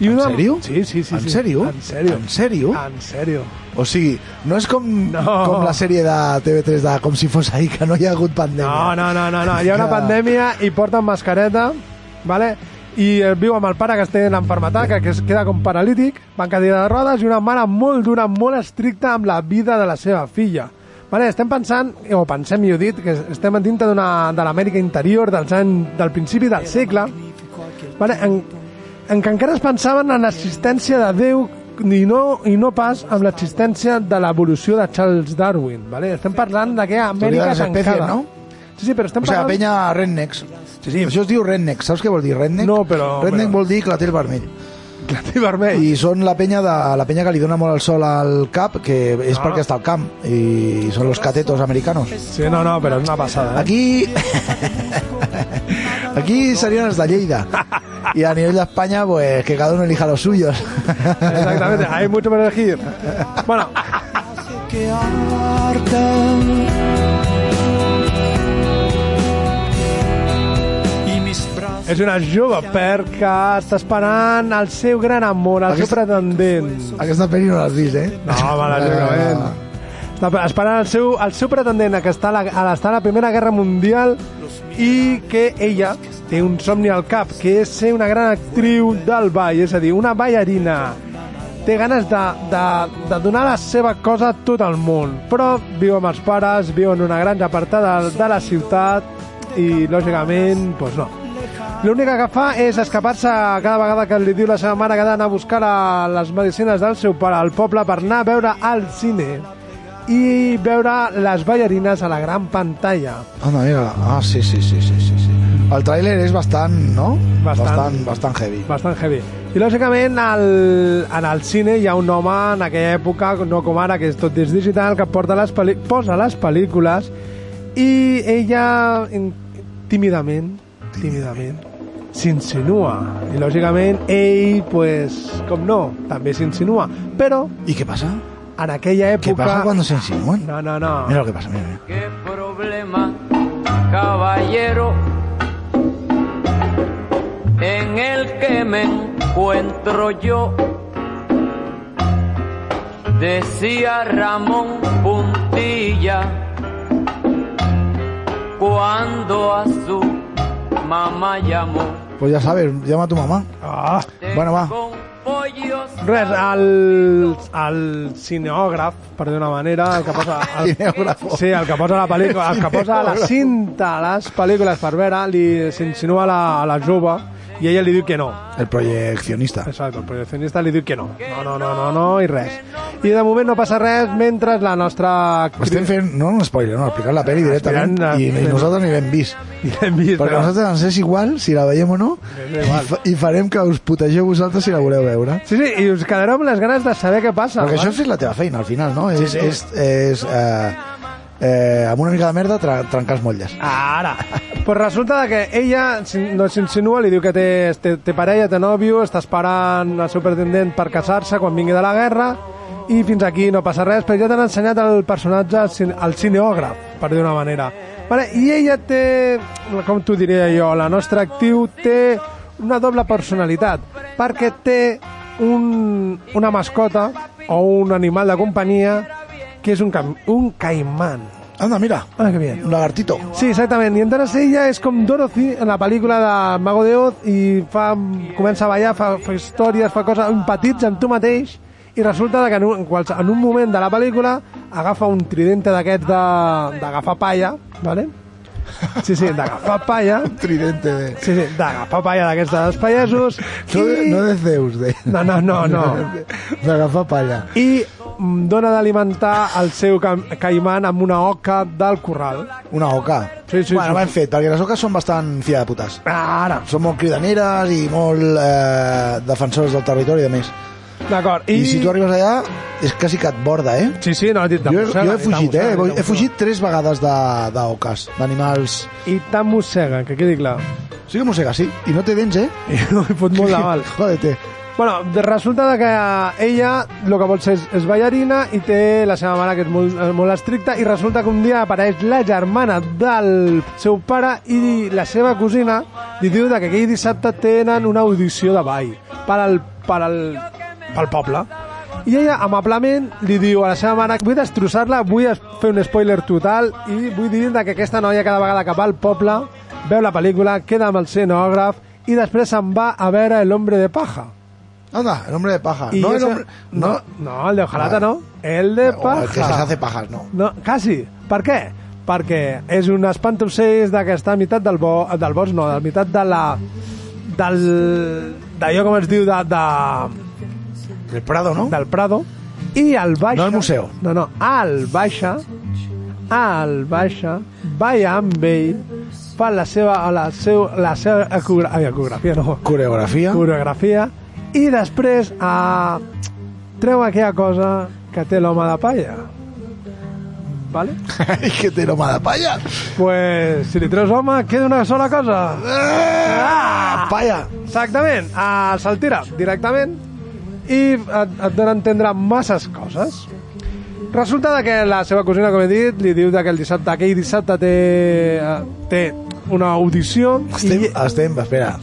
I En una... sèrio? Sí, sí, sí. En sí. sèrio? En sèrio. En sèrio? En sèrio. O sigui, no és com, No. com la sèrie de TV3 de Com si fos ahir, que no hi ha hagut pandèmia. No, no, no, no, no. hi ha una pandèmia i porten mascareta, vale? I eh, viu amb el pare que es té l'enfermetat, que, que es queda com paralític, va en cadira de rodes, i una mare molt dura, molt estricta amb la vida de la seva filla. Vale, estem pensant, o pensem, millor dit, que estem a dintre de l'Amèrica interior dels anys, del principi del segle, vale, en, en què encara es pensaven en l'existència de Déu i no, i no pas amb l'existència de l'evolució de Charles Darwin. Vale? Estem parlant Amèrica de espècies, tancada. no? Sí, sí, però estem O sigui, la parlant... penya rednecks. Sí, sí. Això es diu redneck. Saps què vol dir redneck? No, però- Redneck però- vol dir clatell vermell. Clatell vermell. I són la penya, de, la penya que li dona molt el sol al cap, que és Ah. perquè està al camp. I són los catetos americanos. Sí, no, no, però és una passada. Eh? Aquí... Aquí serien els de Lleida. Y a nivel de España, pues que cada uno elija los suyos. Exactamente, hay mucho para elegir. Bueno, és una jove per que està esperant el seu gran amor, el seu Aquesta- pretendent. Aquesta pel·li no l'has vist, eh? No, home, lògicament. Està esperant el seu, el seu pretendent que està a, la, a, està a la Primera Guerra Mundial i que ella té un somni al cap, que és ser una gran actriu del ball, és a dir, una ballarina. Té ganes de, de, de donar la seva cosa a tot el món, però viu amb els pares, viu en una granja apartada de la ciutat i, lògicament, doncs no. L'única que fa és escapar-se cada vegada que li diu la seva mare que ha d'anar a buscar la, les medicines del seu pare al poble per anar a veure al cine i veure les ballarines a la gran pantalla. Anda, mira. Ah, sí, sí, sí, sí, sí. sí. El tràiler és bastant, no? Bastant. Bastant, bastant heavy. Bastant heavy. I lògicament al, en el cine hi ha un home en aquella època, no com ara, que és tot des digital, que porta les posa les pel·lícules i ella tímidament, tímidament, s'insinua. I lògicament ell, pues, com no, també s'insinua. Però ¿Y qué pasa? en aquella època... ¿Qué pasa cuando se insinúan? No, no, no. Mira lo que pasa, mira, mira. ¿Qué problema, caballero, en el que me encuentro yo? Decía Ramón Puntilla cuando a su mamá llamó. Pues ya sabes, llama a tu mamá. Ah, Bueno, va. Res, el, el cineògraf, per dir una manera, el que posa... El. Sí, el que posa la pel·lícula, el que posa la cinta a les pel·lícules per veure, li s'insinua a la, a la jove i ella li diu que no. El projeccionista. Exacte, el projeccionista li diu que no. No, no, no, no, no, i res. I de moment no passa res mentre la nostra... Estem fent, no un spoiler, no, explicant la pel·li directament Explicant, i, i nosaltres ni l'hem vist. I l'hem vist, Perquè però- nosaltres ens és igual si la veiem o no És i, fa, i farem que us putegeu vosaltres si la voleu veure. Sí, sí, i us quedareu amb les ganes de saber què passa. Perquè això val? és la teva feina, al final, no? Sí, és, sí. és, és eh, eh, amb una mica de merda tra trencar els motlles. Ara. Pues resulta que ella s'in- no s'insinua, li diu que té, té, té parella, té nòvio, està esperant el seu pretendent per casar-se quan vingui de la guerra i fins aquí no passa res, però ja t'han ensenyat el personatge, el cineògraf, per dir una manera. Vale? I ella té, com t'ho diria jo, la nostra actiu té una doble personalitat, perquè té un, una mascota o un animal de companyia que és un, un caimán. Anda, mira. Ah, que bien. Un lagartito. Sí, exactament. I entonces ella és com Dorothy en la pel·lícula de Mago de Oz i fa, comença a ballar, fa, fa històries, fa coses, empatits amb tu mateix i resulta que en un, en, un moment de la pel·lícula agafa un tridente d'aquests de- d'agafar palla, ¿vale? Sí, sí, d'agafar palla. Tridente de... Sí, sí, d'agafar palla d'aquests dels pagesos. No de, no de Zeus, de... No, no, no, no. D'agafar palla. I mm, dona d'alimentar el seu ca caimán amb una oca del corral. Una oca. Sí, sí, bueno, sí. ben fet, perquè les oques són bastant fia de putes. Ara. Són molt cridaneres i molt eh, defensores del territori i de més. D'acord. I... I si tu arribes allà, és quasi que et borda, eh? Sí, sí, no, dit jo, jo he fugit, eh? He fugit tres vegades de- d'oques, d'animals... I tant mossega, que quedi clar. Sí que mossega, sí. I no té dents, eh? I no li fot molt de mal. Jódete. Bueno, de- resulta que ella el que vol ser és, és ballarina i té la seva mare que és molt, eh, molt estricta i resulta que un dia apareix la germana del seu pare i la seva cosina li diu que aquell dissabte tenen una audició de ball per al, per al, pel poble. I ella, amablement, li diu a la seva mare vull destrossar-la, vull fer un spoiler total i vull dir de que aquesta noia cada vegada que va al poble veu la pel·lícula, queda amb el scenògraf i després se'n va a veure El hombre de paja. Anda, el hombre de paja. No, el ese- hombre... no, no, el de Ojalata Vale. no. El de O paja. el que se hace pajas, no. No, quasi. Per què? Perquè és un espantocells de que està a meitat del, bo, del bosc, no, a meitat de la... del... d'allò com es diu, de... de Del Prado, no? del Prado, i al baixa... No al museu. No, no, al baixa, al baixa, balla amb ell, fa la seva, la seu, la seva ecogra- ai, ecografia, no, Coreografia. coreografia i després eh, treu aquella cosa que té l'home de palla vale? I que té l'home de palla. pues si li treus home queda una sola cosa Ah, palla. exactament uh, se'l tira directament i et, et dona a entendre masses coses. Resulta que la seva cosina com he dit li diu que el dissabte, aquell dissabte té, eh, té una audició Estem, i, estem espera,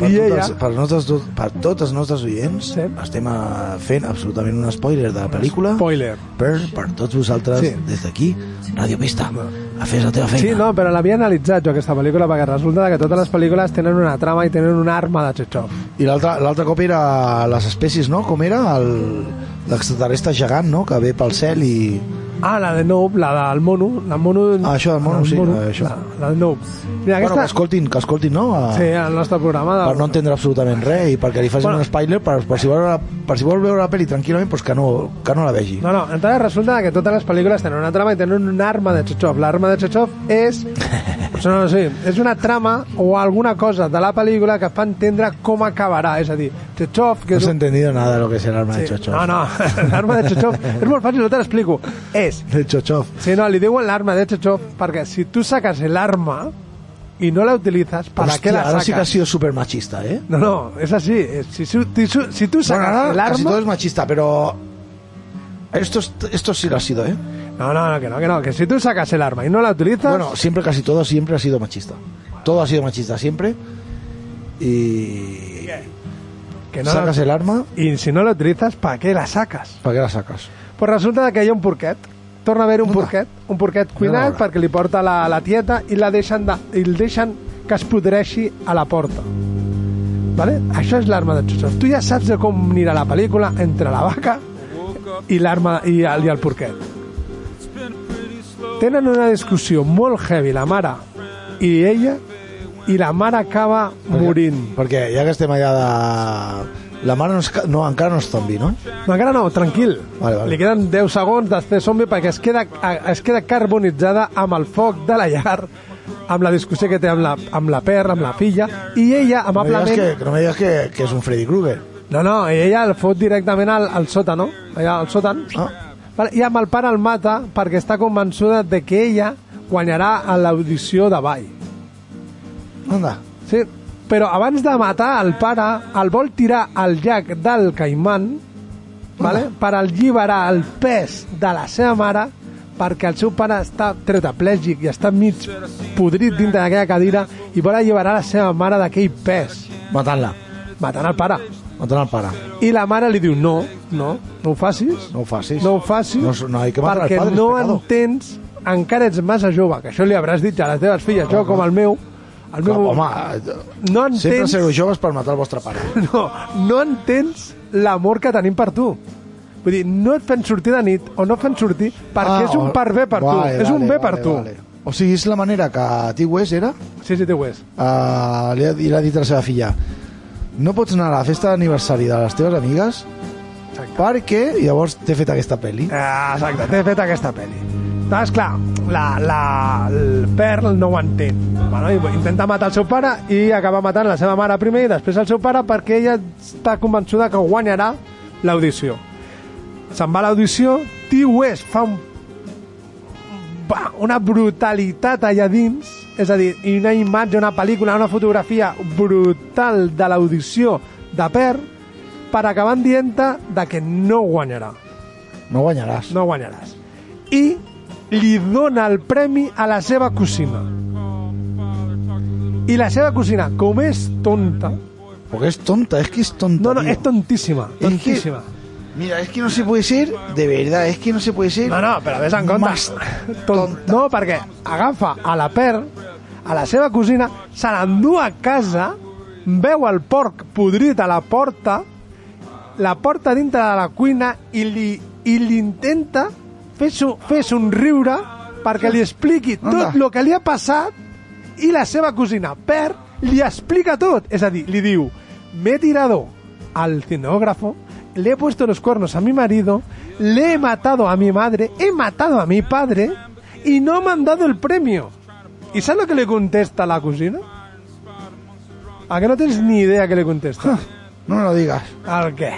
per, I tots ella- per, nostres, per tots els nostres oients Sí. estem eh, fent absolutament un spoiler de la pel·lícula spoiler per, per tots vosaltres Sí. des d'aquí, Radio Pista a fer la teva feina Sí, no, però l'havia analitzat jo aquesta pel·lícula perquè resulta que totes les pel·lícules tenen una trama i tenen una arma de Chekhov. i l'altre cop era les espècies, no? com era? L'extraterrestre gegant no? que ve pel cel i Ah, la de Noob, la del mono. La mono Ah, això del mono, sí, això. La, la de Noob. Mira, bueno, que aquesta... escoltin, que escoltin no? A, Sí, el nostre programa. De... per no entendre absolutament res i perquè li facin Bueno. un spoiler per, per, si vol, per si vol veure la pel·li tranquil·lament pues que, no, que no la vegi No, no, entonces resulta que totes les pel·lícules tenen una trama i tenen un arma de Chekhov. L'arma de Chekhov és... no, no, sí, és una trama o alguna cosa de la pel·lícula que fa entendre com acabarà. És a dir, Chekhov... Que no és un- entendido nada de lo que es el arma de Sí, Chochov No, no, l'arma de Chekhov és molt fàcil, no te l'explico. És de Chochov Sí, no, li diuen l'arma de Chekhov perquè si tu sacas el arma y no la utilizas, ¿para Hòstia, qué la sacas? sí que has sido super machista, ¿eh? No, no, es así. Si, si, si- si tú Bueno, sacas ahora el casi todo arma... es machista, pero esto, es- esto sí lo ha sido, ¿eh? No, no, no, que no, que no. Que si tú sacas el arma y no la utilizas... Bueno, siempre, casi todo, siempre ha sido machista. Todo ha sido machista, siempre. Y... que no sacas la- el arma, Y si no la utilizas, ¿para qué la sacas? ¿para qué la sacas? Pues resulta que hi ha un porquet. Torna a haver un porquet. Un porquet cuinat perquè li porta la, la tieta i, la deixen de, i el deixen que es podreixi a la porta. Vale? Això és l'arma de Chusov. Tu ja saps de com anirà la pel·lícula entre la vaca i l'arma i, el, i el porquet. Tenen una discussió molt heavy, la mare i ella, i la mare acaba morint. Perquè ja que estem allà de... La mare no, és, ca- no encara no és zombi, no? No, encara no, tranquil. Vale, vale. Li queden 10 segons després zombi perquè es queda, es queda carbonitzada amb el foc de la llar, amb la discussió que té amb la, amb la perra, amb la filla, i ella, No me amablement... que, no me digas que, que és un Freddy Krueger. No, no, i ella el fot directament al, al sòtan, no? Allà al sòtan. Ah. Vale, I amb el pare el mata perquè està convençuda de que ella guanyarà a l'audició de ball. Anda. Sí, però abans de matar el pare, el vol tirar al llac del Caimán vale? per alliberar el pes de la seva mare perquè el seu pare està tetraplègic i està mig podrit dintre d'aquella cadira i vol alliberar la seva mare d'aquell pes. Matant-la. Matant el pare. Matant el pare. I la mare li diu, no, no, no ho facis. No ho facis. No ho facis No, no hay que matar perquè padre, es no entens, encara ets massa jove, que això li hauràs dit a les teves filles, jo com el meu, el meu... Home, no sempre entens, sereu joves per matar el vostre pare. no, no entens l'amor que tenim per tu. Vull dir, no et fem sortir de nit o no et fem sortir perquè Ah, és un per bé per vale, tu. És un vale, bé per vale, tu. vale. O sigui, és la manera que T-West era Sí, sí, t'ho és. uh, li, ha, li ha dit a la seva filla no pots anar a la festa d'aniversari de les teves amigues perquè llavors t'he fet aquesta pel·li Ah, exacte, t'he fet aquesta pel·li. Doncs clar, la, la, el Pearl no ho entén. Bueno, intenta matar el seu pare i acaba matant la seva mare primer i després el seu pare perquè ella està convençuda que guanyarà l'audició. Se'n va a l'audició, T-West fa un, una brutalitat allà dins, és a dir, una imatge, una pel·lícula, una fotografia brutal de l'audició de Pearl per acabar dient de que no guanyarà no guanyaràs no guanyaràs. I li dona el premi a la seva cosina. I la seva cosina, com és tonta... Porque es tonta, es que es tonta. No, no, tío. és tontíssima, que- tontíssima. Mira, es que no se puede ser, de verdad, es que no se puede ser. No, no, però vés en compte. Más Ton... No, perquè agafa a la Per, a la seva cosina, se l'endú a casa, veu el porc podrit a la porta, la porta dintre de la cuina i li, i li intenta fer, so, fer somriure perquè li expliqui tot el que li ha passat i la seva cosina, Per, li explica tot. És a dir, li diu, me he tirado al cinógrafo, le he puesto los cuernos a mi marido, le he matado a mi madre, he matado a mi padre y no me han dado el premio. ¿Y sabes lo que le contesta la cocina? ¿A que no tienes ni idea que le contesta? No me lo digas. ¿Al qué?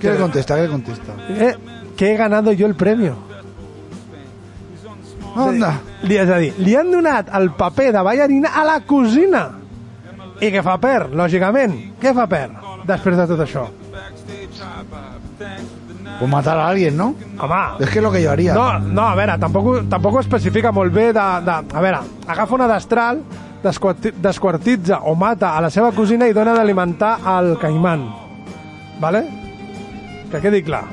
¿Qué le contesta? ¿Qué le contesta? Eh, que he ganado yo el premio. Anda. Li, és a dir, li han donat el paper de ballarina a la cosina. I què fa Per, lògicament? Què fa Per després de tot això? Pues matar a alguien, ¿no? Home, Es que es lo que yo haría. No, no, a veure, tampoc, tampoc ho especifica molt bé de, de... A veure, agafa una destral, desquarti- desquartitza o mata a la seva cosina i dona d'alimentar al caimán. Vale? Que quedi clar.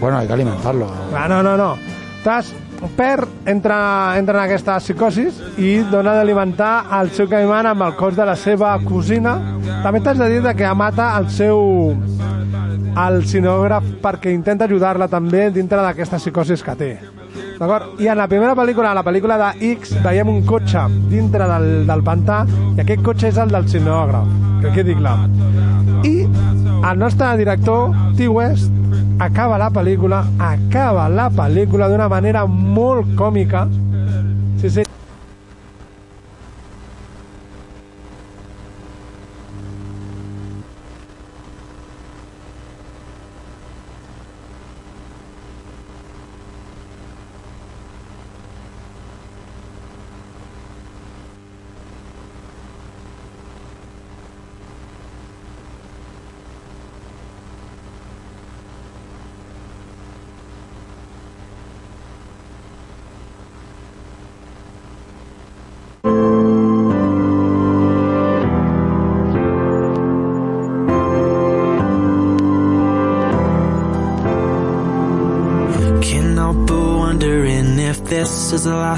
Bueno, hay que alimentarlo. Ah, no, no, no. Estàs, Per entra, entra en aquesta psicosis i dona d'alimentar al seu caimán amb el cos de la seva cosina. També t'has de dir que mata el seu el cinògraf perquè intenta ajudar-la també dintre d'aquesta psicosis que té. D'acord? I en la primera pel·lícula, la pel·lícula de X, veiem un cotxe dintre del, del pantà i aquest cotxe és el del cinògraf, que quedi clar. I el nostre director, T. West, acaba la pel·lícula, acaba la pel·lícula d'una manera molt còmica. Sí, sí.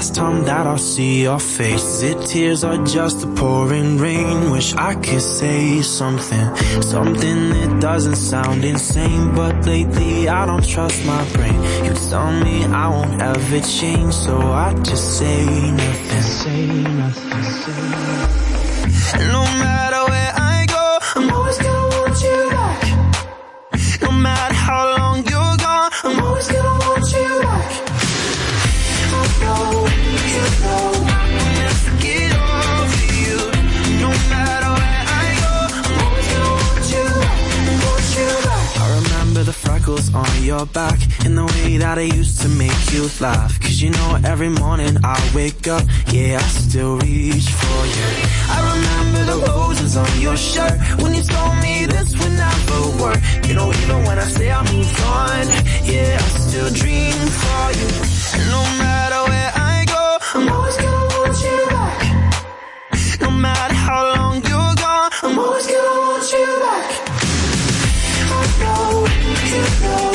Last time that I'll see your face. Is it tears or just the pouring rain? Wish I could say something, something that doesn't sound insane. But lately I don't trust my brain. You tell me I won't ever change, so I just say nothing. Say nothing. Say nothing. No matter where I go, I'm always gonna want you back. No matter how long you're gone, I'm always gonna on your back the way that I used to make you laugh. Cause you know every morning I wake up, yeah, I still reach for you. I remember the roses on your shirt when you told me. You know, even when I say I yeah, I still dream for you. And no matter where I I'm always gonna want you back. No matter how long you're gone, I'm always gonna want you back. I know, you know,